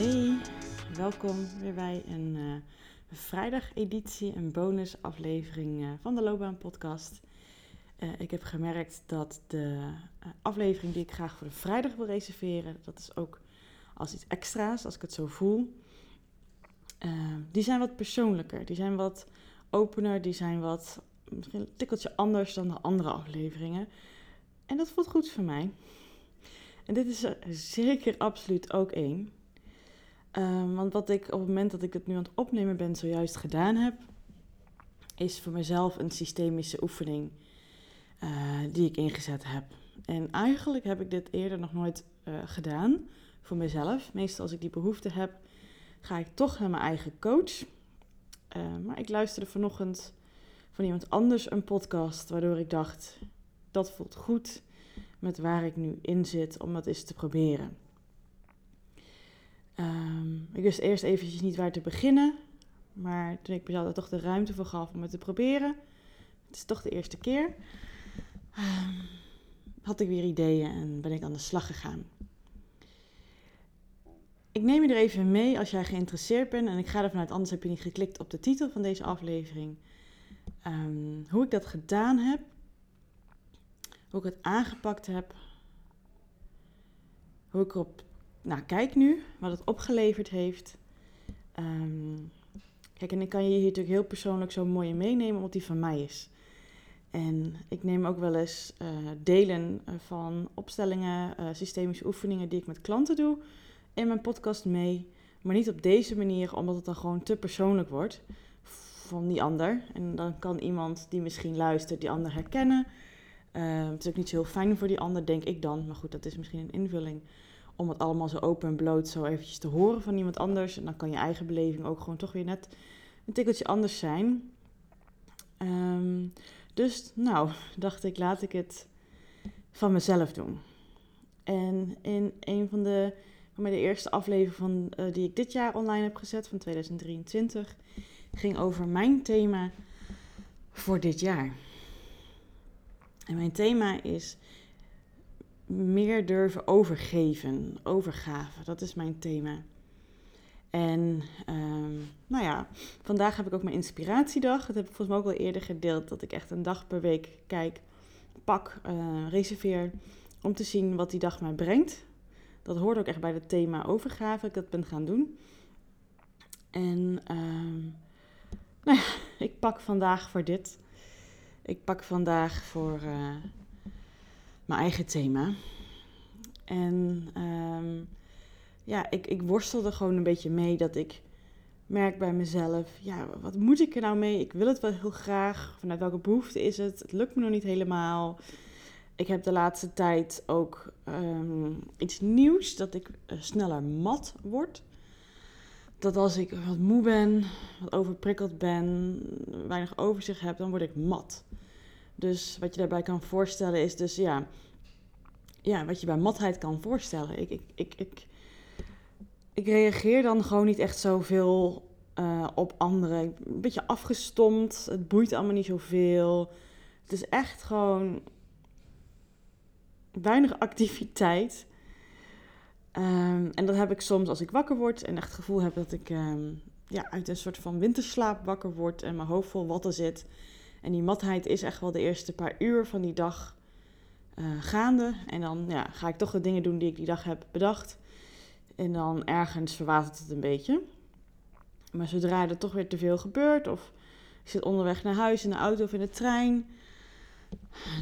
Hey, welkom weer bij een uh, vrijdag-editie, een bonusaflevering uh, van de Loopbaan Podcast. Uh, ik heb gemerkt dat de aflevering die ik graag voor de vrijdag wil reserveren, dat is ook als iets extra's, als ik het zo voel. die zijn wat persoonlijker, die zijn wat opener, die zijn wat misschien een tikkeltje anders dan de andere afleveringen. En dat voelt goed voor mij. En dit is er zeker absoluut ook één. Um, want wat ik op het moment dat ik het nu aan het opnemen ben zojuist gedaan heb, is voor mezelf een systemische oefening uh, die ik ingezet heb. En eigenlijk heb ik dit eerder nog nooit uh, gedaan voor mezelf. Meestal als ik die behoefte heb, ga ik toch naar mijn eigen coach. Uh, maar ik luisterde vanochtend van iemand anders een podcast, waardoor ik dacht, dat voelt goed met waar ik nu in zit om dat eens te proberen. Um, ik wist eerst eventjes niet waar te beginnen, maar toen ik mezelf er toch de ruimte voor gaf om het te proberen, het is toch de eerste keer, um, had ik weer ideeën en ben ik aan de slag gegaan. Ik neem je er even mee als jij geïnteresseerd bent en ik ga ervan uit, anders heb je niet geklikt op de titel van deze aflevering. Um, hoe ik dat gedaan heb, hoe ik het aangepakt heb, hoe ik erop nou, kijk nu, wat het opgeleverd heeft. Um, kijk, en ik kan je hier natuurlijk heel persoonlijk zo mooi meenemen, omdat die van mij is. En ik neem ook wel eens uh, delen van opstellingen, uh, systemische oefeningen die ik met klanten doe in mijn podcast mee. Maar niet op deze manier, omdat het dan gewoon te persoonlijk wordt van die ander. En dan kan iemand die misschien luistert, die ander herkennen. Uh, het is ook niet zo heel fijn voor die ander, denk ik dan. Maar goed, dat is misschien een invulling. Om het allemaal zo open en bloot zo eventjes te horen van iemand anders. En dan kan je eigen beleving ook gewoon toch weer net een tikkeltje anders zijn. Um, dus nou, dacht ik, laat ik het van mezelf doen. En in een van de, van de eerste afleveringen van, uh, die ik dit jaar online heb gezet, van 2023, ging over mijn thema voor dit jaar. En mijn thema is meer durven overgeven, overgave. Dat is mijn thema. En um, nou ja, vandaag heb ik ook mijn inspiratiedag. Dat heb ik volgens mij ook al eerder gedeeld. Dat ik echt een dag per week kijk, pak, uh, reserveer. Om te zien wat die dag mij brengt. Dat hoort ook echt bij het thema overgave. Ik dat ben gaan doen. En um, nou ja, ik pak vandaag voor dit. Ik pak vandaag voor uh, mijn eigen thema. En um, ja, ik, ik worstel er gewoon een beetje mee dat ik merk bij mezelf, ja, wat moet ik er nou mee? Ik wil het wel heel graag. Vanuit welke behoefte is het? Het lukt me nog niet helemaal. Ik heb de laatste tijd ook um, iets nieuws, dat ik uh, sneller mat word dat als ik wat moe ben, wat overprikkeld ben, weinig overzicht heb, dan word ik mat. Dus wat je daarbij kan voorstellen is dus ja, ja wat je bij matheid kan voorstellen. Ik, ik, ik, ik, ik reageer dan gewoon niet echt zoveel uh, op anderen. Ik ben een beetje afgestomd, het boeit allemaal niet zoveel. Het is echt gewoon weinig activiteit. Um, en dat heb ik soms als ik wakker word en echt het gevoel heb dat ik um, ja, uit een soort van winterslaap wakker word en mijn hoofd vol watten zit. En die matheid is echt wel de eerste paar uur van die dag uh, gaande. En dan ja, ga ik toch de dingen doen die ik die dag heb bedacht. En dan ergens verwatert het een beetje. Maar zodra er toch weer te veel gebeurt, of ik zit onderweg naar huis in de auto of in de trein,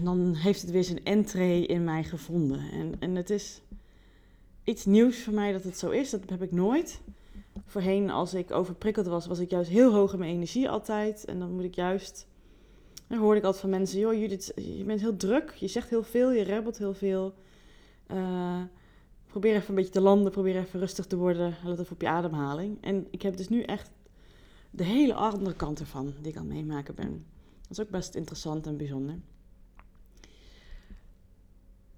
dan heeft het weer zijn entree in mij gevonden. En, en het is iets nieuws voor mij dat het zo is. Dat heb ik nooit. Voorheen, als ik overprikkeld was, was ik juist heel hoog in mijn energie altijd. En dan moet ik juist. Dan hoorde ik altijd van mensen: joh, Judith, je bent heel druk. Je zegt heel veel, je rebbelt heel veel. Uh, probeer even een beetje te landen, probeer even rustig te worden. Let even op je ademhaling. En ik heb dus nu echt de hele andere kant ervan die ik aan het meemaken ben. Dat is ook best interessant en bijzonder.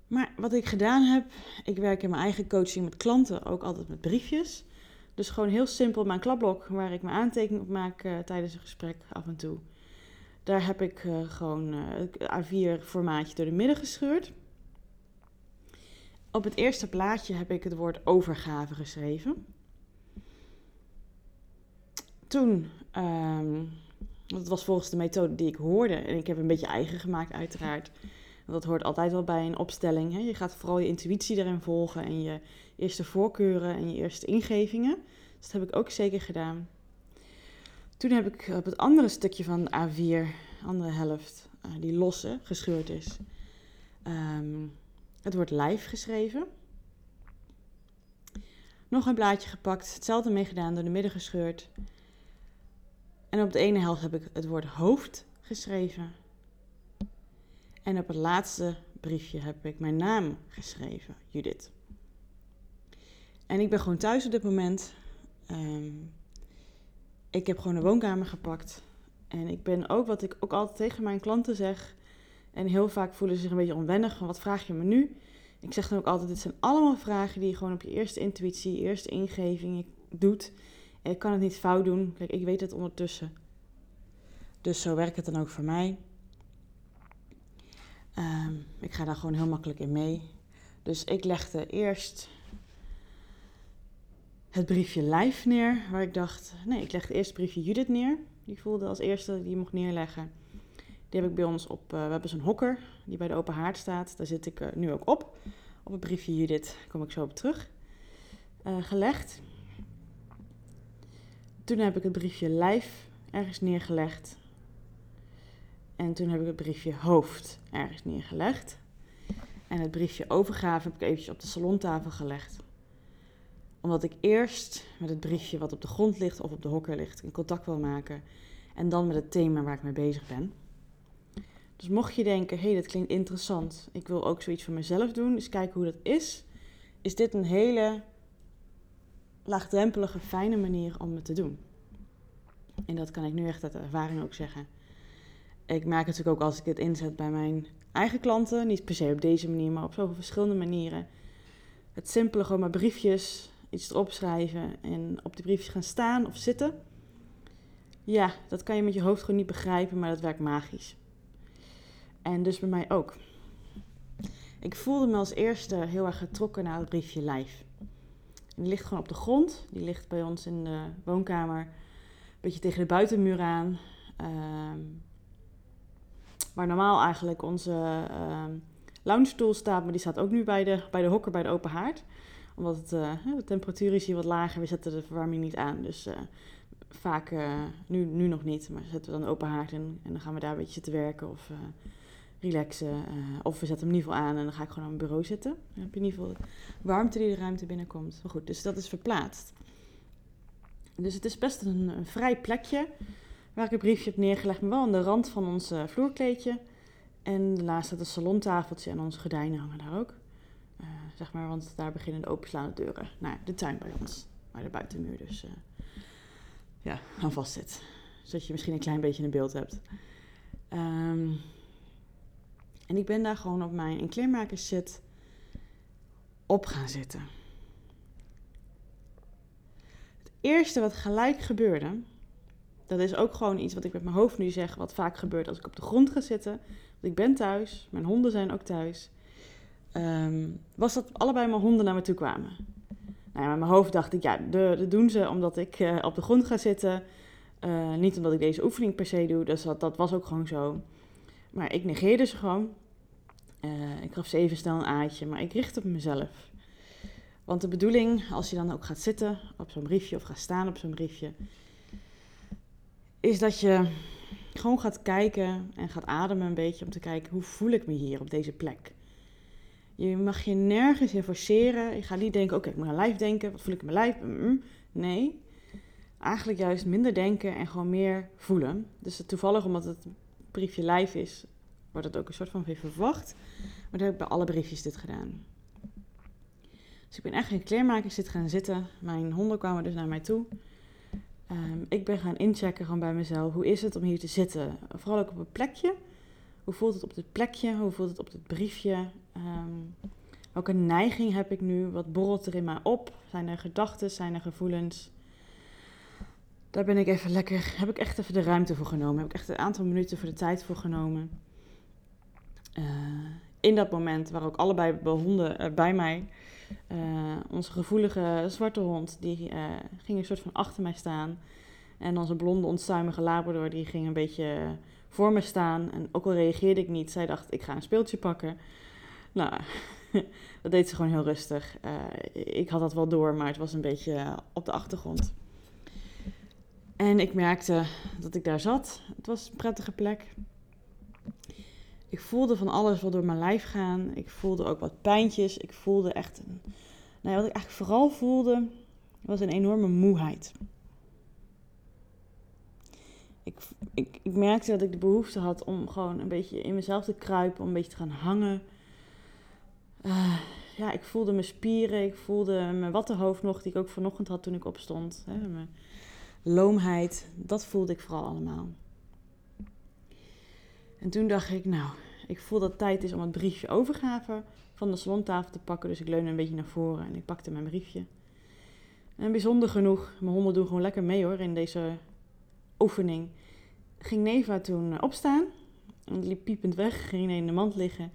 Maar wat ik gedaan heb, ik werk in mijn eigen coaching met klanten ook altijd met briefjes. Dus gewoon heel simpel mijn klapblok waar ik mijn aantekening op maak uh, tijdens een gesprek af en toe. Daar heb ik uh, gewoon uh, A4 formaatje door de midden gescheurd. Op het eerste plaatje heb ik het woord overgave geschreven. toen, um, dat was volgens de methode die ik hoorde, en ik heb een beetje eigen gemaakt uiteraard. Dat hoort altijd wel bij een opstelling. Hè? Je gaat vooral je intuïtie erin volgen en je eerste voorkeuren en je eerste ingevingen. Dus dat heb ik ook zeker gedaan. Toen heb ik op het andere stukje van de A4, andere helft, uh, die losse, gescheurd is, um, het woord lijf geschreven. Nog een blaadje gepakt, hetzelfde meegedaan, door de midden gescheurd. En op de ene helft heb ik het woord hoofd geschreven. En op het laatste briefje heb ik mijn naam geschreven, Judith. En ik ben gewoon thuis op dit moment. Um, ik heb gewoon een woonkamer gepakt. En ik ben ook wat ik ook altijd tegen mijn klanten zeg. En heel vaak voelen ze zich een beetje onwennig van wat vraag je me nu? Ik zeg dan ook altijd, dit zijn allemaal vragen die je gewoon op je eerste intuïtie, eerste ingeving doet. En ik kan het niet fout doen. Kijk, ik weet het ondertussen. Dus zo werkt het dan ook voor mij. Um, ik ga daar gewoon heel makkelijk in mee. Dus ik legde eerst het briefje lijf neer, waar ik dacht, nee, ik leg het briefje Judith neer. Die voelde als eerste die mocht neerleggen. Die heb ik bij ons op, uh, we hebben zo'n hokker die bij de open haard staat. Daar zit ik uh, nu ook op. Op het briefje Judith, kom ik zo op terug, uh, gelegd. Toen heb ik het briefje lijf ergens neergelegd. En toen heb ik het briefje hoofd ergens neergelegd. En het briefje overgave heb ik eventjes op de salontafel gelegd omdat ik eerst met het briefje wat op de grond ligt of op de hokker ligt in contact wil maken. En dan met het thema waar ik mee bezig ben. Dus mocht je denken, hé, hey, dat klinkt interessant. Ik wil ook zoiets voor mezelf doen. Dus kijken hoe dat is. Is dit een hele laagdrempelige, fijne manier om het te doen. En dat kan ik nu echt uit ervaring ook zeggen. Ik merk het natuurlijk ook als ik dit inzet bij mijn eigen klanten. Niet per se op deze manier, maar op zoveel verschillende manieren. Het simpele, gewoon maar briefjes iets erop en op die briefjes gaan staan of zitten. Ja, dat kan je met je hoofd gewoon niet begrijpen, maar dat werkt magisch. En dus bij mij ook. Ik voelde me als eerste heel erg getrokken naar het briefje lijf. die ligt gewoon op de grond. Die ligt bij ons in de woonkamer. Een beetje tegen de buitenmuur aan. Uh, waar normaal eigenlijk onze uh, lounge stoel staat. Maar die staat ook nu bij de, bij de hokker bij de open haard omdat het, uh, de temperatuur is hier wat lager. We zetten de verwarming niet aan. Dus uh, vaak, uh, nu, nu nog niet, maar zetten we dan open haard in. En dan gaan we daar een beetje zitten werken of relaxen. of we zetten hem in ieder geval aan en dan ga ik gewoon aan mijn bureau zitten. Dan heb je in ieder geval warmte die de ruimte binnenkomt. Maar goed, dus dat is verplaatst. Dus het is best een, een vrij plekje waar ik een briefje heb neergelegd, maar wel aan de rand van ons vloerkleedje. En daarnaast staat een salontafeltje en onze gordijnen hangen daar ook. Zeg maar, want daar beginnen de openslaande deuren naar de tuin bij ons. Waar de buitenmuur dus uh, ja, aan vast zit. Zodat je misschien een klein beetje een beeld hebt. Um, en ik ben daar gewoon op mijn kleermakers zit op gaan zitten. Het eerste wat gelijk gebeurde, dat is ook gewoon iets wat ik met mijn hoofd nu zeg, wat vaak gebeurt als ik op de grond ga zitten. Want ik ben thuis, mijn honden zijn ook thuis um, was dat allebei mijn honden naar me toe kwamen. Nou ja, met mijn hoofd dacht ik, ja, dat doen ze omdat ik uh, op de grond ga zitten. Uh, niet omdat ik deze oefening per se doe, dus dat, dat was ook gewoon zo. Maar ik negeerde ze gewoon. Uh, ik gaf ze even snel een aatje, maar ik richtte op mezelf. Want de bedoeling, als je dan ook gaat zitten op zo'n briefje of gaat staan op zo'n briefje, is dat je gewoon gaat kijken en gaat ademen een beetje om te kijken hoe voel ik me hier op deze plek. Je mag je nergens in forceren. Je gaat niet denken, oké, ik moet aan lijf denken. Wat voel ik in mijn lijf? Nee. Eigenlijk juist minder denken en gewoon meer voelen. Dus toevallig, omdat het briefje lijf is, wordt het ook een soort van weer verwacht. Maar dan heb ik bij alle briefjes dit gedaan. Dus ik ben echt geen kleermaker zit gaan zitten. Mijn honden kwamen dus naar mij toe. Um, ik ben gaan inchecken gewoon bij mezelf. Hoe is het om hier te zitten? Vooral ook op een plekje hoe voelt het op dit plekje? Hoe voelt het op dit briefje? Um, welke neiging heb ik nu? Wat borrelt er in mij op? Zijn er gedachten? Zijn er gevoelens? Daar ben ik even lekker, heb ik echt even de ruimte voor genomen. Heb ik echt een aantal minuten voor de tijd voor genomen. Uh, in dat moment waar ook allebei de honden uh, bij mij, uh, onze gevoelige zwarte hond, die ging een soort van achter mij staan. En onze blonde, onstuimige labrador, die ging een beetje voor me staan. En ook al reageerde ik niet, zij dacht, ik ga een speeltje pakken. Nou, dat deed ze gewoon heel rustig. Uh, ik had dat wel door, maar het was een beetje op de achtergrond. En ik merkte dat ik daar zat. Het was een prettige plek. Ik voelde van alles wat door mijn lijf gaan. Ik voelde ook wat pijntjes. Ik voelde echt. Een, nou wat ik eigenlijk vooral voelde, was een enorme moeheid. Ik, ik, ik merkte dat ik de behoefte had om gewoon een beetje in mezelf te kruipen, om een beetje te gaan hangen. Uh, ja, ik voelde mijn spieren, ik voelde mijn wattenhoofd nog, die ik ook vanochtend had toen ik opstond. Hè, mijn loomheid, dat voelde ik vooral allemaal. En toen dacht ik, nou, ik voel dat het tijd is om het briefje overgave van de salontafel te pakken. Dus ik leunde een beetje naar voren en ik pakte mijn briefje. En bijzonder genoeg, mijn honden doen gewoon lekker mee hoor in deze oefening. Ging Neva toen opstaan. En liep piepend weg, ging in de mand liggen.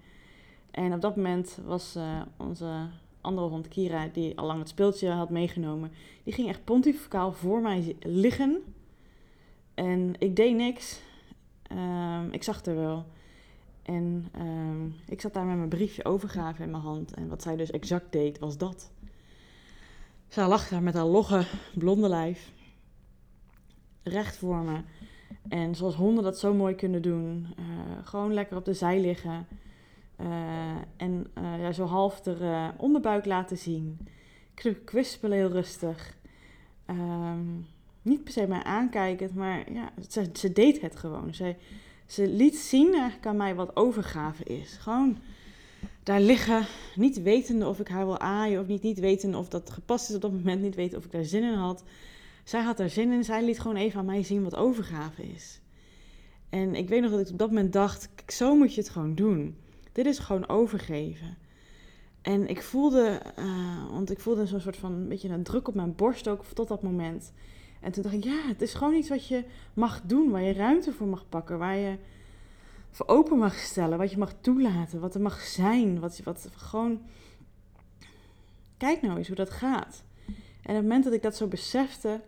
En op dat moment was uh, onze andere hond Kira, die al lang het speeltje had meegenomen, die ging echt pontificaal voor mij liggen. En ik deed niks. Um, ik zag er wel. En um, ik zat daar met mijn briefje overgave in mijn hand. En wat zij dus exact deed, was dat. Zij lag daar met haar logge blonde lijf. Recht voor me. En zoals honden dat zo mooi kunnen doen. Uh, gewoon lekker op de zij liggen. Uh, en uh, ja, zo half de onderbuik laten zien. Kwispelen heel rustig. Um, niet per se mij aankijkend, maar ja, ze, ze deed het gewoon. Ze, ze liet zien eigenlijk aan mij wat overgave is. Gewoon daar liggen, niet wetende of ik haar wil aaien of niet, niet wetende of dat gepast is op dat moment, niet weten of ik daar zin in had. Zij had daar zin in, zij liet gewoon even aan mij zien wat overgave is. En ik weet nog dat ik op dat moment dacht, zo moet je het gewoon doen. Dit is gewoon overgeven. En ik voelde, uh, want ik voelde zo'n soort van een beetje een druk op mijn borst ook tot dat moment. En toen dacht ik, ja, het is gewoon iets wat je mag doen, waar je ruimte voor mag pakken, waar je voor open mag stellen, wat je mag toelaten, wat er mag zijn, wat, wat gewoon. Kijk nou eens hoe dat gaat. En op het moment dat ik dat zo besefte,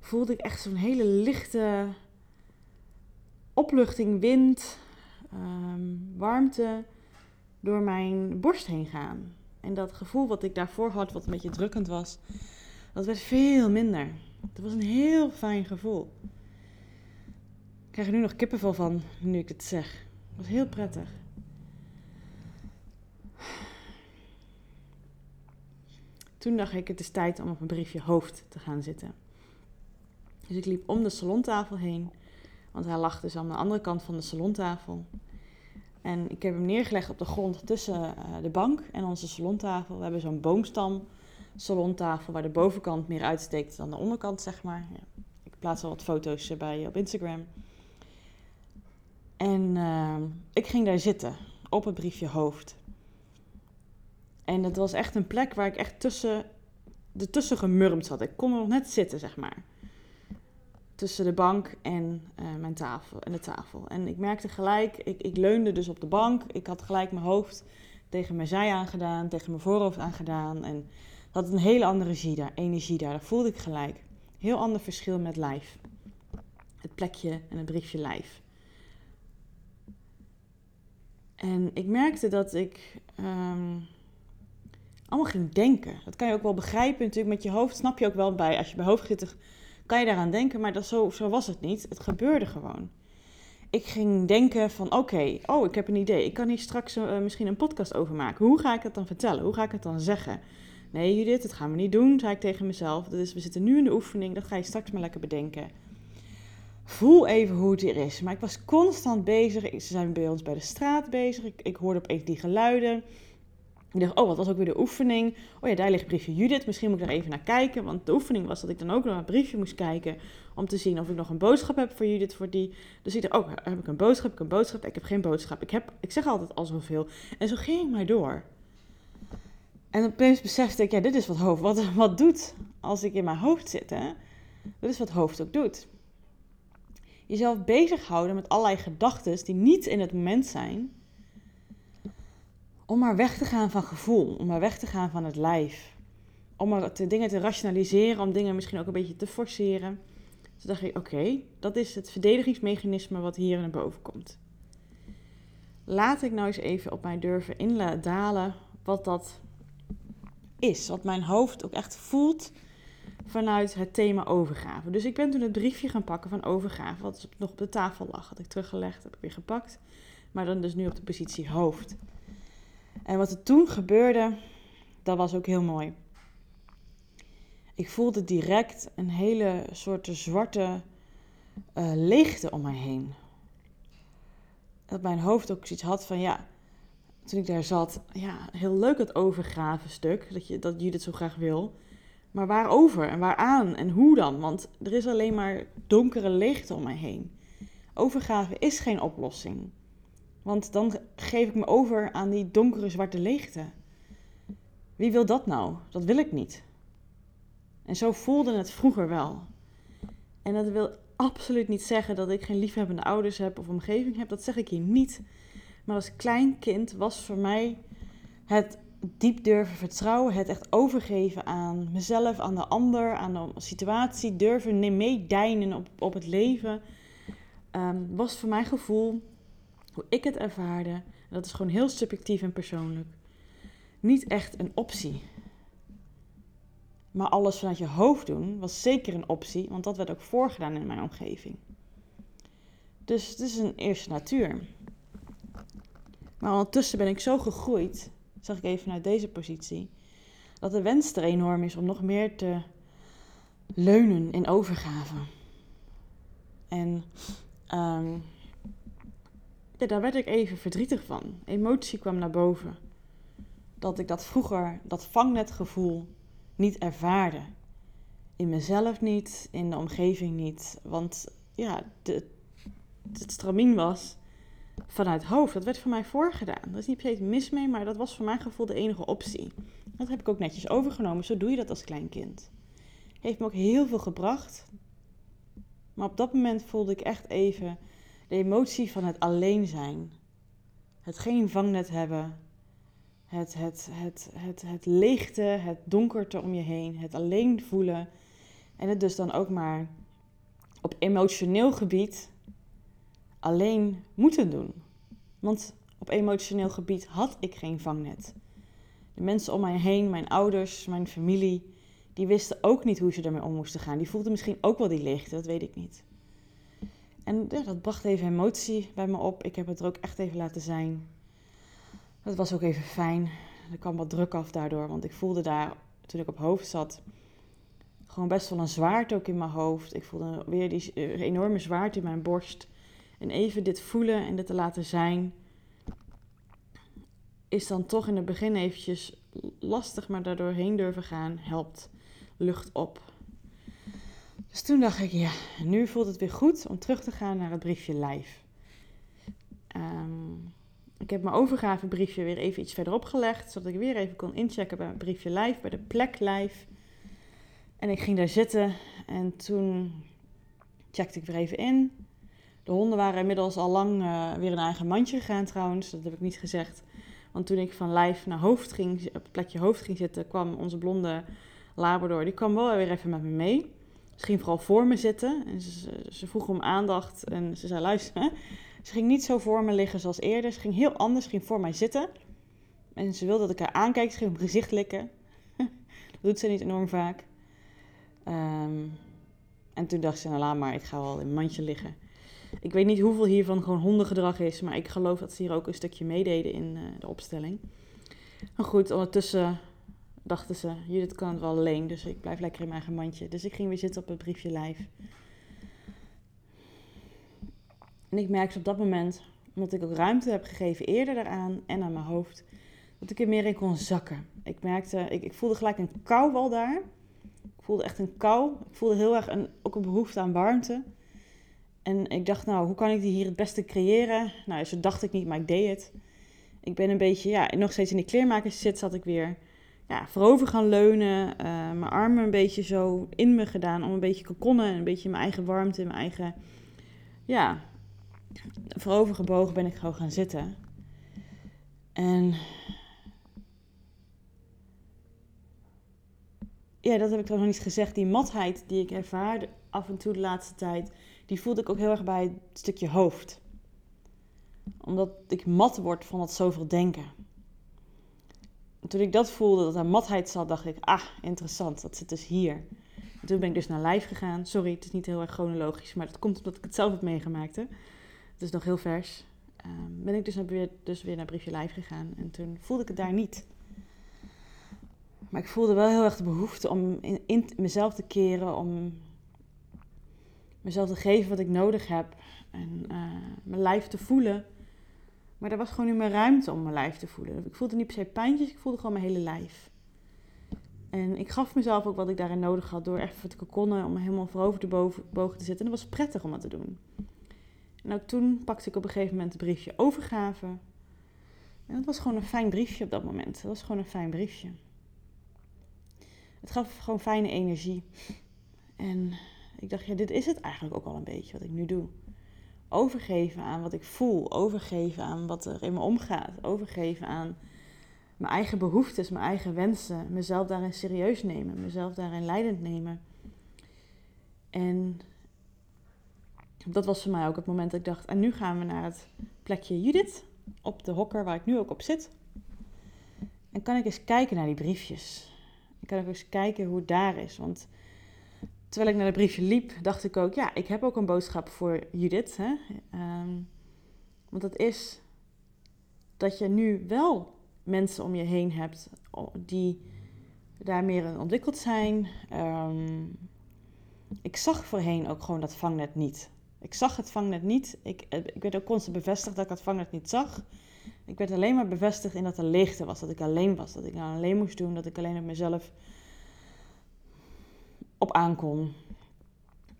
voelde ik echt zo'n hele lichte opluchting, wind, um, warmte door mijn borst heen gaan. En dat gevoel wat ik daarvoor had, wat een beetje drukkend was, dat werd veel minder. Het was een heel fijn gevoel. Ik krijg er nu nog kippenvel van, nu ik het zeg. Het was heel prettig. Toen dacht ik, het is tijd om op een briefje hoofd te gaan zitten. Dus ik liep om de salontafel heen, want hij lag dus aan de andere kant van de salontafel. En ik heb hem neergelegd op de grond tussen eh, de bank en onze salontafel. We hebben zo'n boomstam salontafel waar de bovenkant meer uitsteekt dan de onderkant, zeg maar. Ik plaats al wat foto's bij op Instagram. En uh, ik ging daar zitten, op het briefje hoofd. En het was echt een plek waar ik echt tussen, ertussen gemurmd zat. Ik kon er nog net zitten, zeg maar. Tussen de bank en uh, mijn tafel en de tafel. En ik merkte gelijk, ik, ik leunde dus op de bank. Ik had gelijk mijn hoofd tegen mijn zij aangedaan, tegen mijn voorhoofd aangedaan. En had een hele andere energie daar, energie daar. Dat voelde ik gelijk. Heel ander verschil met lijf. Het plekje en het briefje lijf. En ik merkte dat ik um, allemaal ging denken. Dat kan je ook wel begrijpen natuurlijk. Met je hoofd snap je ook wel bij. Als je bij hoofd zit, kan je daaraan denken. Maar dat, zo, zo was het niet. Het gebeurde gewoon. Ik ging denken van oké, oh ik heb een idee. Ik kan hier straks uh, misschien een podcast over maken. Hoe ga ik het dan vertellen? Hoe ga ik het dan zeggen? Nee, Judith, dat gaan we niet doen, zei ik tegen mezelf. Dus we zitten nu in de oefening, dat ga je straks maar lekker bedenken. Voel even hoe het hier is. Maar ik was constant bezig. Ze zijn bij ons bij de straat bezig. Ik, ik hoorde opeens die geluiden. Ik dacht, oh, wat was ook weer de oefening? Oh ja, daar ligt briefje Judith. Misschien moet ik er even naar kijken. Want de oefening was dat ik dan ook nog een briefje moest kijken. Om te zien of ik nog een boodschap heb voor Judith. Voor die. Dus ik dacht, oh, heb ik een boodschap? Heb ik een boodschap? Ik heb geen boodschap. Ik, heb, ik zeg altijd al zoveel. En zo ging ik maar door. En opeens besefte ik, ja, dit is wat hoofd wat, wat doet als ik in mijn hoofd zit. Hè? Dit is wat hoofd ook doet. Jezelf bezighouden met allerlei gedachten die niet in het moment zijn. Om maar weg te gaan van gevoel, om maar weg te gaan van het lijf. Om maar te, dingen te rationaliseren, om dingen misschien ook een beetje te forceren. Toen dacht ik, oké, dat is het verdedigingsmechanisme wat hier naar boven komt. Laat ik nou eens even op mij durven indalen wat dat is. Wat mijn hoofd ook echt voelt vanuit het thema overgave. Dus ik ben toen het briefje gaan pakken van overgave, wat nog op de tafel lag. Had ik teruggelegd, heb ik weer gepakt. Maar dan dus nu op de positie hoofd. En wat er toen gebeurde, dat was ook heel mooi. Ik voelde direct een hele soort zwarte uh, leegte om mij heen. Dat mijn hoofd ook zoiets had van ja, toen ik daar zat, ja, heel leuk het overgraven stuk, dat, je, dat Judith zo graag wil. Maar waarover en waaraan en hoe dan? Want er is alleen maar donkere leegte om mij heen. Overgave is geen oplossing. Want dan geef ik me over aan die donkere zwarte leegte. Wie wil dat nou? Dat wil ik niet. En zo voelde het vroeger wel. En dat wil absoluut niet zeggen dat ik geen liefhebbende ouders heb of omgeving heb. Dat zeg ik hier niet. Maar als klein kind was voor mij het diep durven vertrouwen, het echt overgeven aan mezelf, aan de ander, aan de situatie, durven meedijnen op, op het leven, um, was voor mijn gevoel, ik het ervaarde, dat is gewoon heel subjectief en persoonlijk, niet echt een optie. Maar alles vanuit je hoofd doen was zeker een optie, want dat werd ook voorgedaan in mijn omgeving. Dus het is een eerste natuur. Maar ondertussen ben ik zo gegroeid, zag ik even vanuit deze positie, dat de wens er enorm is om nog meer te leunen in overgave. En um, ja, daar werd ik even verdrietig van. Emotie kwam naar boven. Dat ik dat vroeger, dat vangnetgevoel, niet ervaarde. In mezelf niet, in de omgeving niet. Want ja, de, het stramien was vanuit hoofd. Dat werd voor mij voorgedaan. Dat is niet per se mis mee, maar dat was voor mijn gevoel de enige optie. Dat heb ik ook netjes overgenomen. Zo doe je dat als klein kind. Heeft me ook heel veel gebracht. Maar op dat moment voelde ik echt even de emotie van het alleen zijn. Het geen vangnet hebben. Het, het, het, het, het leegte, het donkerte om je heen. Het alleen voelen. En het dus dan ook maar op emotioneel gebied alleen moeten doen. Want op emotioneel gebied had ik geen vangnet. De mensen om mij heen, mijn ouders, mijn familie, die wisten ook niet hoe ze ermee om moesten gaan. Die voelden misschien ook wel die leegte, dat weet ik niet. En dat bracht even emotie bij me op. Ik heb het er ook echt even laten zijn. Dat was ook even fijn. Er kwam wat druk af daardoor, want ik voelde daar, toen ik op hoofd zat, gewoon best wel een zwaarte ook in mijn hoofd. Ik voelde weer die eh, enorme zwaarte in mijn borst. En even dit voelen en dit te laten zijn, is dan toch in het begin eventjes lastig, maar daardoor heen durven gaan helpt lucht op. Dus toen dacht ik, ja, nu voelt het weer goed om terug te gaan naar het briefje live. Ehm, ik heb mijn overgavebriefje weer even iets verderop gelegd, zodat ik weer even kon inchecken bij het briefje live, bij de plek live. En ik ging daar zitten en toen checkte ik weer even in. De honden waren inmiddels al lang uh, weer een eigen mandje gegaan trouwens. Dat heb ik niet gezegd. Want toen ik van lijf naar hoofd ging, op het plekje hoofd ging zitten, kwam onze blonde Labrador. Die kwam wel weer even met me mee. Ging vooral voor me zitten. En ze, vroeg om aandacht. En ze zei, luister, ze ging niet zo voor me liggen zoals eerder. Ze ging heel anders, ze ging voor mij zitten. En ze wilde dat ik haar aankijk. Ze ging mijn gezicht likken. dat doet ze niet enorm vaak. Ehm, en toen dacht ze, nou maar, ik ga wel in mijn mandje liggen. Ik weet niet hoeveel hiervan gewoon hondengedrag is, maar ik geloof dat ze hier ook een stukje meededen in uh, de opstelling. Maar goed, ondertussen dachten ze, Judith kan het wel alleen, dus ik blijf lekker in mijn eigen mandje. Dus ik ging weer zitten op het briefje live. En ik merkte op dat moment, omdat ik ook ruimte heb gegeven eerder daaraan en aan mijn hoofd, dat ik er meer in kon zakken. Ik merkte, ik, ik voelde gelijk een kou al daar. Ik voelde echt een kou. Ik voelde heel erg een, ook een behoefte aan warmte. En ik dacht, nou, hoe kan ik die hier het beste creëren? Nou, zo dacht ik niet, maar ik deed het. Ik ben een beetje, ja, nog steeds in die kleermakers zit, zat ik weer ja, voorover gaan leunen. Uh, mijn armen een beetje zo in me gedaan om een beetje kokonnen. Een beetje mijn eigen warmte, mijn eigen, ja, voorover gebogen ben ik gewoon gaan zitten. En ja, dat heb ik toch nog niet gezegd. Die matheid die ik ervaarde, af en toe de laatste tijd, die voelde ik ook heel erg bij het stukje hoofd. Omdat ik mat word van dat zoveel denken. En toen ik dat voelde, dat er matheid zat, dacht ik, ah, interessant, dat zit dus hier. En toen ben ik dus naar lijf gegaan. Sorry, het is niet heel erg chronologisch, maar dat komt omdat ik het zelf heb meegemaakt. Hè. Het is nog heel vers. Um, ben ik dus, weer, dus weer naar Briefje Lijf gegaan. En toen voelde ik het daar niet. Maar ik voelde wel heel erg de behoefte om in, in mezelf te keren, om mezelf te geven wat ik nodig heb en uh, mijn lijf te voelen. Maar er was gewoon niet meer ruimte om mijn lijf te voelen. Ik voelde niet per se pijntjes, ik voelde gewoon mijn hele lijf. En ik gaf mezelf ook wat ik daarin nodig had door even te kokonnen, om helemaal voorover boven, boven te zitten. En dat was prettig om dat te doen. En ook toen pakte ik op een gegeven moment een briefje overgave. En dat was gewoon een fijn briefje op dat moment. Dat was gewoon een fijn briefje. Het gaf gewoon fijne energie. En ik dacht, ja, dit is het eigenlijk ook al een beetje wat ik nu doe. Overgeven aan wat ik voel. Overgeven aan wat er in me omgaat. Overgeven aan mijn eigen behoeftes, mijn eigen wensen. Mezelf daarin serieus nemen. Mezelf daarin leidend nemen. En dat was voor mij ook het moment dat ik dacht, en nu gaan we naar het plekje Judith. Op de hokker waar ik nu ook op zit. En kan ik eens kijken naar die briefjes. En kan ik eens kijken hoe het daar is. Want terwijl ik naar de briefje liep, dacht ik ook, ja, ik heb ook een boodschap voor Judith. Hè? Um, want dat is dat je nu wel mensen om je heen hebt die daar meer in ontwikkeld zijn. Um, ik zag voorheen ook gewoon dat vangnet niet. Ik zag het vangnet niet. Ik, eh, ik werd ook constant bevestigd dat ik het vangnet niet zag. Ik werd alleen maar bevestigd in dat er leegte was, dat ik alleen was, dat ik nou alleen moest doen, dat ik alleen op mezelf op aankon.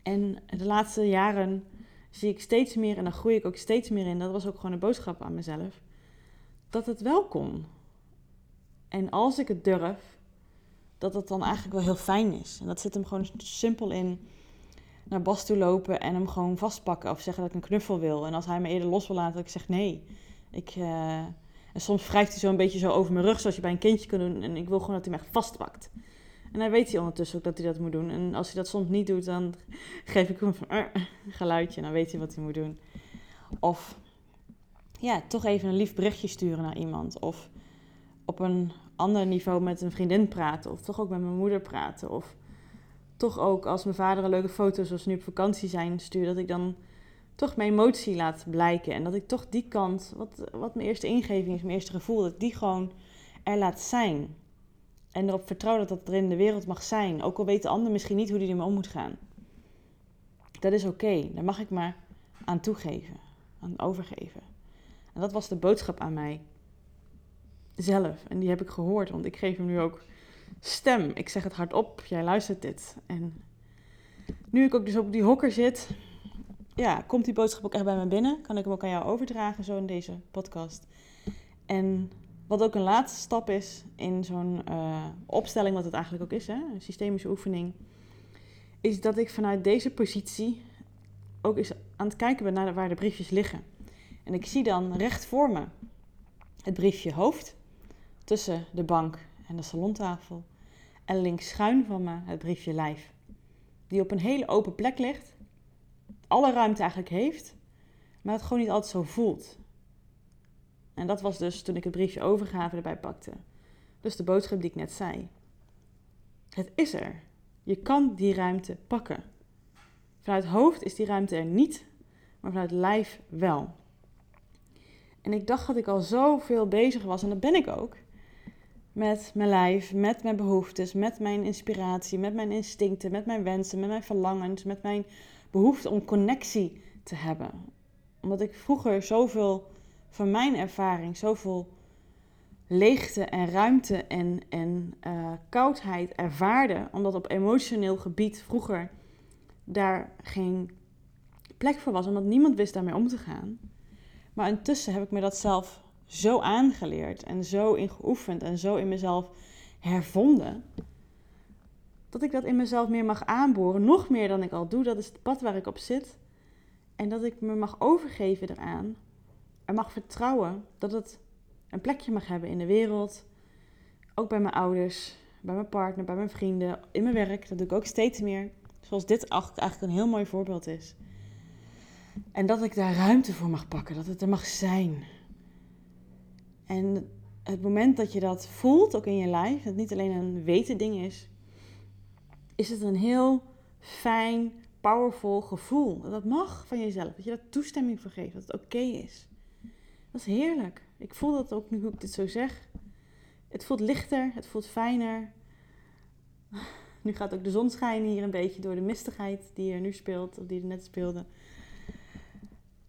En de laatste jaren zie ik steeds meer, en daar groei ik ook steeds meer in, dat was ook gewoon een boodschap aan mezelf, dat het wel kon. En als ik het durf, dat het dan eigenlijk wel heel fijn is. En dat zit hem gewoon simpel in naar Bas toe lopen en hem gewoon vastpakken of zeggen dat ik een knuffel wil. En als hij me eerder los wil laten, dat ik zeg nee. Ik, uh, en soms wrijft hij zo een beetje zo over mijn rug, zoals je bij een kindje kan doen. En ik wil gewoon dat hij me echt vastpakt. En hij weet hij ondertussen ook dat hij dat moet doen. En als hij dat soms niet doet, dan geef ik hem een geluidje. En dan weet hij wat hij moet doen. Of ja, toch even een lief berichtje sturen naar iemand. Of op een ander niveau met een vriendin praten. Of toch ook met mijn moeder praten. Of toch ook als mijn vader een leuke foto, zoals nu op vakantie zijn, stuurt, dat ik dan toch mijn emotie laat blijken. En dat ik toch die kant, wat, wat mijn eerste ingeving is, mijn eerste gevoel, dat die gewoon er laat zijn. En erop vertrouw dat dat er in de wereld mag zijn. Ook al weet de ander misschien niet hoe die ermee om moet gaan. Dat is oké. Daar mag ik maar aan toegeven. Aan overgeven. En dat was de boodschap aan mij. Zelf. En die heb ik gehoord. Want ik geef hem nu ook stem. Ik zeg het hardop, jij luistert dit. En nu ik ook dus op die hokker zit, ja, komt die boodschap ook echt bij me binnen. Kan ik hem ook aan jou overdragen, zo in deze podcast. En wat ook een laatste stap is in zo'n uh, opstelling, wat het eigenlijk ook is, hè, een systemische oefening, is dat ik vanuit deze positie ook eens aan het kijken ben naar waar de briefjes liggen. En ik zie dan recht voor me het briefje hoofd tussen de bank en de salontafel. En links schuin van me het briefje lijf. Die op een hele open plek ligt. Alle ruimte eigenlijk heeft. Maar het gewoon niet altijd zo voelt. En dat was dus toen ik het briefje overgave erbij pakte. Dus de boodschap die ik net zei. Het is er. Je kan die ruimte pakken. Vanuit hoofd is die ruimte er niet, maar vanuit lijf wel. En ik dacht dat ik al zoveel bezig was, en dat ben ik ook, met mijn lijf, met mijn behoeftes, met mijn inspiratie, met mijn instincten, met mijn wensen, met mijn verlangens, met mijn behoefte om connectie te hebben. Omdat ik vroeger zoveel van mijn ervaring, zoveel leegte en ruimte en, en uh, koudheid ervaarde, omdat op emotioneel gebied vroeger daar geen plek voor was, omdat niemand wist daarmee om te gaan. Maar intussen heb ik me dat zelf zo aangeleerd en zo in geoefend en zo in mezelf hervonden. Dat ik dat in mezelf meer mag aanboren, nog meer dan ik al doe. Dat is het pad waar ik op zit. En dat ik me mag overgeven eraan. En mag vertrouwen dat het een plekje mag hebben in de wereld. Ook bij mijn ouders, bij mijn partner, bij mijn vrienden, in mijn werk. Dat doe ik ook steeds meer. Zoals dit eigenlijk een heel mooi voorbeeld is. En dat ik daar ruimte voor mag pakken, dat het er mag zijn. En het moment dat je dat voelt, ook in je lijf, dat het niet alleen een weten ding is, is het een heel fijn, powerful gevoel. Dat mag van jezelf, dat je daar toestemming voor geeft, dat het oké is. Dat is heerlijk. Ik voel dat ook nu ik dit zo zeg. Het voelt lichter, het voelt fijner. Nu gaat ook de zon schijnen hier een beetje door de mistigheid die er nu speelt, of die er net speelde.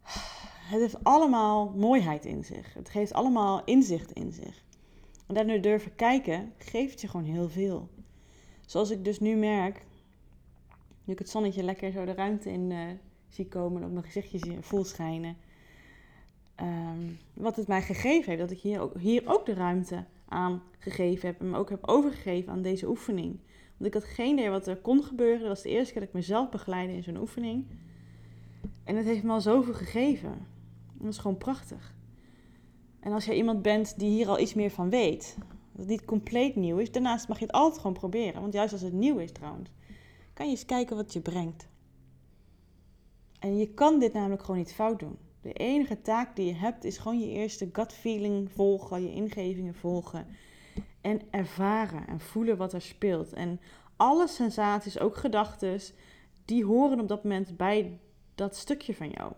Het heeft allemaal mooiheid in zich. Het geeft allemaal inzicht in zich. En nu durven kijken, geeft je gewoon heel veel. Zoals ik dus nu merk, nu ik het zonnetje lekker zo de ruimte in uh, zie komen en op mijn gezichtje voel schijnen. Um, wat het mij gegeven heeft, dat ik hier ook, hier ook de ruimte aan gegeven heb en me ook heb overgegeven aan deze oefening. Want ik had geen idee wat er kon gebeuren. Dat was de eerste keer dat ik mezelf begeleidde in zo'n oefening. En het heeft me al zoveel gegeven. Dat is gewoon prachtig. En als jij iemand bent die hier al iets meer van weet, dat het niet compleet nieuw is, daarnaast mag je het altijd gewoon proberen. Want juist als het nieuw is trouwens, kan je eens kijken wat je brengt. En je kan dit namelijk gewoon niet fout doen. De enige taak die je hebt is gewoon je eerste gut feeling volgen, je ingevingen volgen. En ervaren en voelen wat er speelt. En alle sensaties, ook gedachten, die horen op dat moment bij dat stukje van jou.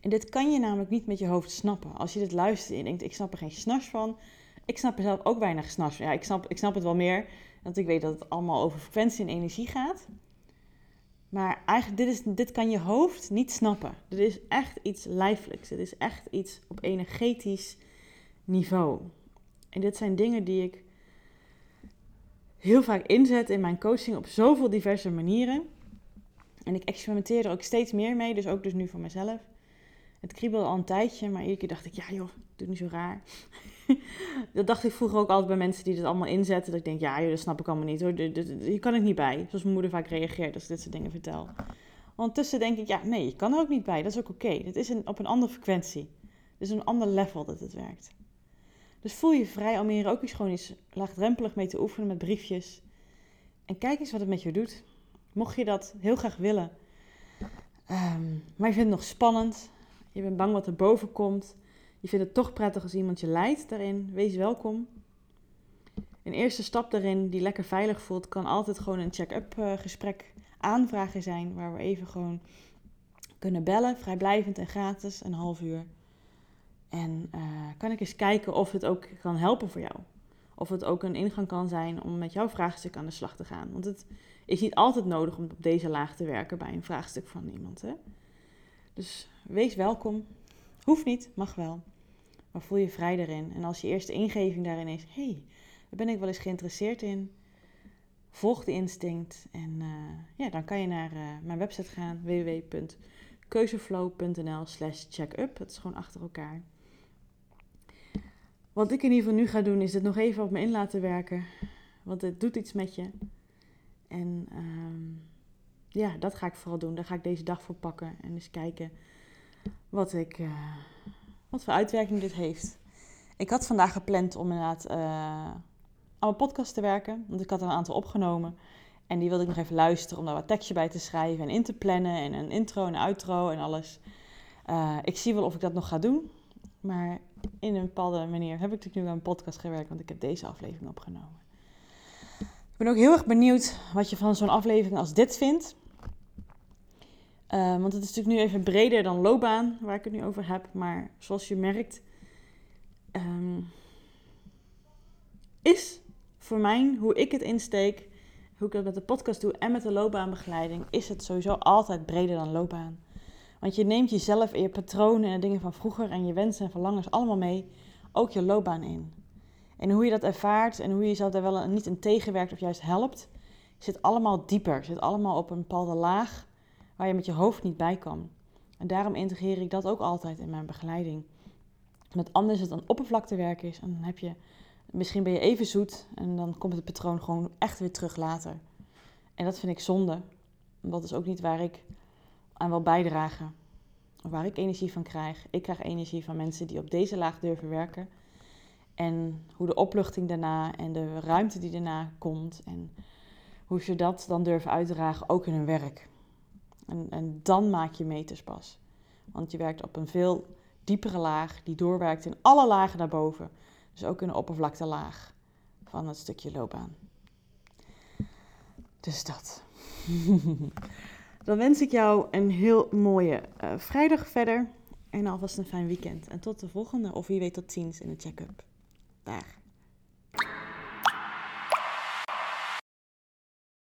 En dit kan je namelijk niet met je hoofd snappen. Als je dit luistert en je denkt, ik snap er geen snars van. Ik snap er zelf ook weinig snars van. Ja, ik snap, ik snap het wel meer, want ik weet dat het allemaal over frequentie en energie gaat. Maar eigenlijk, dit, is, dit kan je hoofd niet snappen. Dit is echt iets lijfelijks. Dit is echt iets op energetisch niveau. En dit zijn dingen die ik heel vaak inzet in mijn coaching op zoveel diverse manieren. En ik experimenteer er ook steeds meer mee, dus ook dus nu voor mezelf. Het kriebelde al een tijdje, maar iedere keer dacht ik, ja joh, doe niet zo raar. dat dacht ik vroeger ook altijd bij mensen die dit allemaal inzetten. Dat ik denk, ja joh, dat snap ik allemaal niet hoor. Hier kan ik niet bij. Zoals mijn moeder vaak reageert als ik dit soort dingen vertel. Ondertussen denk ik, ja nee, je kan er ook niet bij. Dat is ook oké. Okay. Is een, op een andere frequentie. Dit is een ander level dat het werkt. Dus voel je vrij om hier ook eens gewoon eens laagdrempelig mee te oefenen met briefjes. En kijk eens wat het met je doet. Mocht je dat heel graag willen, um, maar je vindt het nog spannend, je bent bang wat er boven komt, je vindt het toch prettig als iemand je leidt daarin, wees welkom. Een eerste stap daarin die lekker veilig voelt, kan altijd gewoon een check-up uh, gesprek aanvragen zijn, waar we even gewoon kunnen bellen, vrijblijvend en gratis, een half uur. En uh, kan ik eens kijken of het ook kan helpen voor jou. Of het ook een ingang kan zijn om met jouw vraagstuk aan de slag te gaan. Want het is niet altijd nodig om op deze laag te werken bij een vraagstuk van iemand. Hè? Dus wees welkom. Hoeft niet, mag wel. Maar voel je vrij erin. En als je eerste ingeving daarin is: hé, hey, daar ben ik wel eens geïnteresseerd in. Volg de instinct. En uh, ja, dan kan je naar uh, mijn website gaan: www.keuzeflow.nl/slash checkup. Dat is gewoon achter elkaar. Wat ik in ieder geval nu ga doen, is het nog even op me in laten werken. Want het doet iets met je. En um, ja, dat ga ik vooral doen. Daar ga ik deze dag voor pakken. En eens kijken wat, ik, uh, wat voor uitwerking dit heeft. Ik had vandaag gepland om inderdaad uh, aan mijn podcast te werken. Want ik had er een aantal opgenomen. En die wilde ik nog even luisteren om daar wat tekstje bij te schrijven en in te plannen. En een intro en outro en alles. Uh, ik zie wel of ik dat nog ga doen. Maar in een bepaalde manier heb ik natuurlijk nu aan een podcast gewerkt, want ik heb deze aflevering opgenomen. Ik ben ook heel erg benieuwd wat je van zo'n aflevering als dit vindt. Uh, want het is natuurlijk nu even breder dan loopbaan, waar ik het nu over heb. Maar zoals je merkt, um, is voor mij, hoe ik het insteek, hoe ik dat met de podcast doe en met de loopbaanbegeleiding, is het sowieso altijd breder dan loopbaan. Want je neemt jezelf en je patronen en dingen van vroeger en je wensen en verlangens allemaal mee, ook je loopbaan in. En hoe je dat ervaart en hoe je jezelf daar wel niet in tegenwerkt of juist helpt, zit allemaal dieper, zit allemaal op een bepaalde laag waar je met je hoofd niet bij kan. En daarom integreer ik dat ook altijd in mijn begeleiding. Met anders het een oppervlaktewerk is, en dan heb je, misschien ben je even zoet en dan komt het patroon gewoon echt weer terug later. En dat vind ik zonde. Dat is ook niet waar ik aan wil bijdragen. Waar ik energie van krijg. Ik krijg energie van mensen die op deze laag durven werken. En hoe de opluchting daarna en de ruimte die daarna komt. En hoe ze dat dan durven uitdragen, ook in hun werk. En, en dan maak je meters pas. Want je werkt op een veel diepere laag, die doorwerkt in alle lagen daarboven. Dus ook in de oppervlaktelaag van het stukje loopbaan. Dus dat. Dan wens ik jou een heel mooie uh, vrijdag verder. En alvast een fijn weekend. En tot de volgende, of wie weet tot ziens in de check-up. Dag.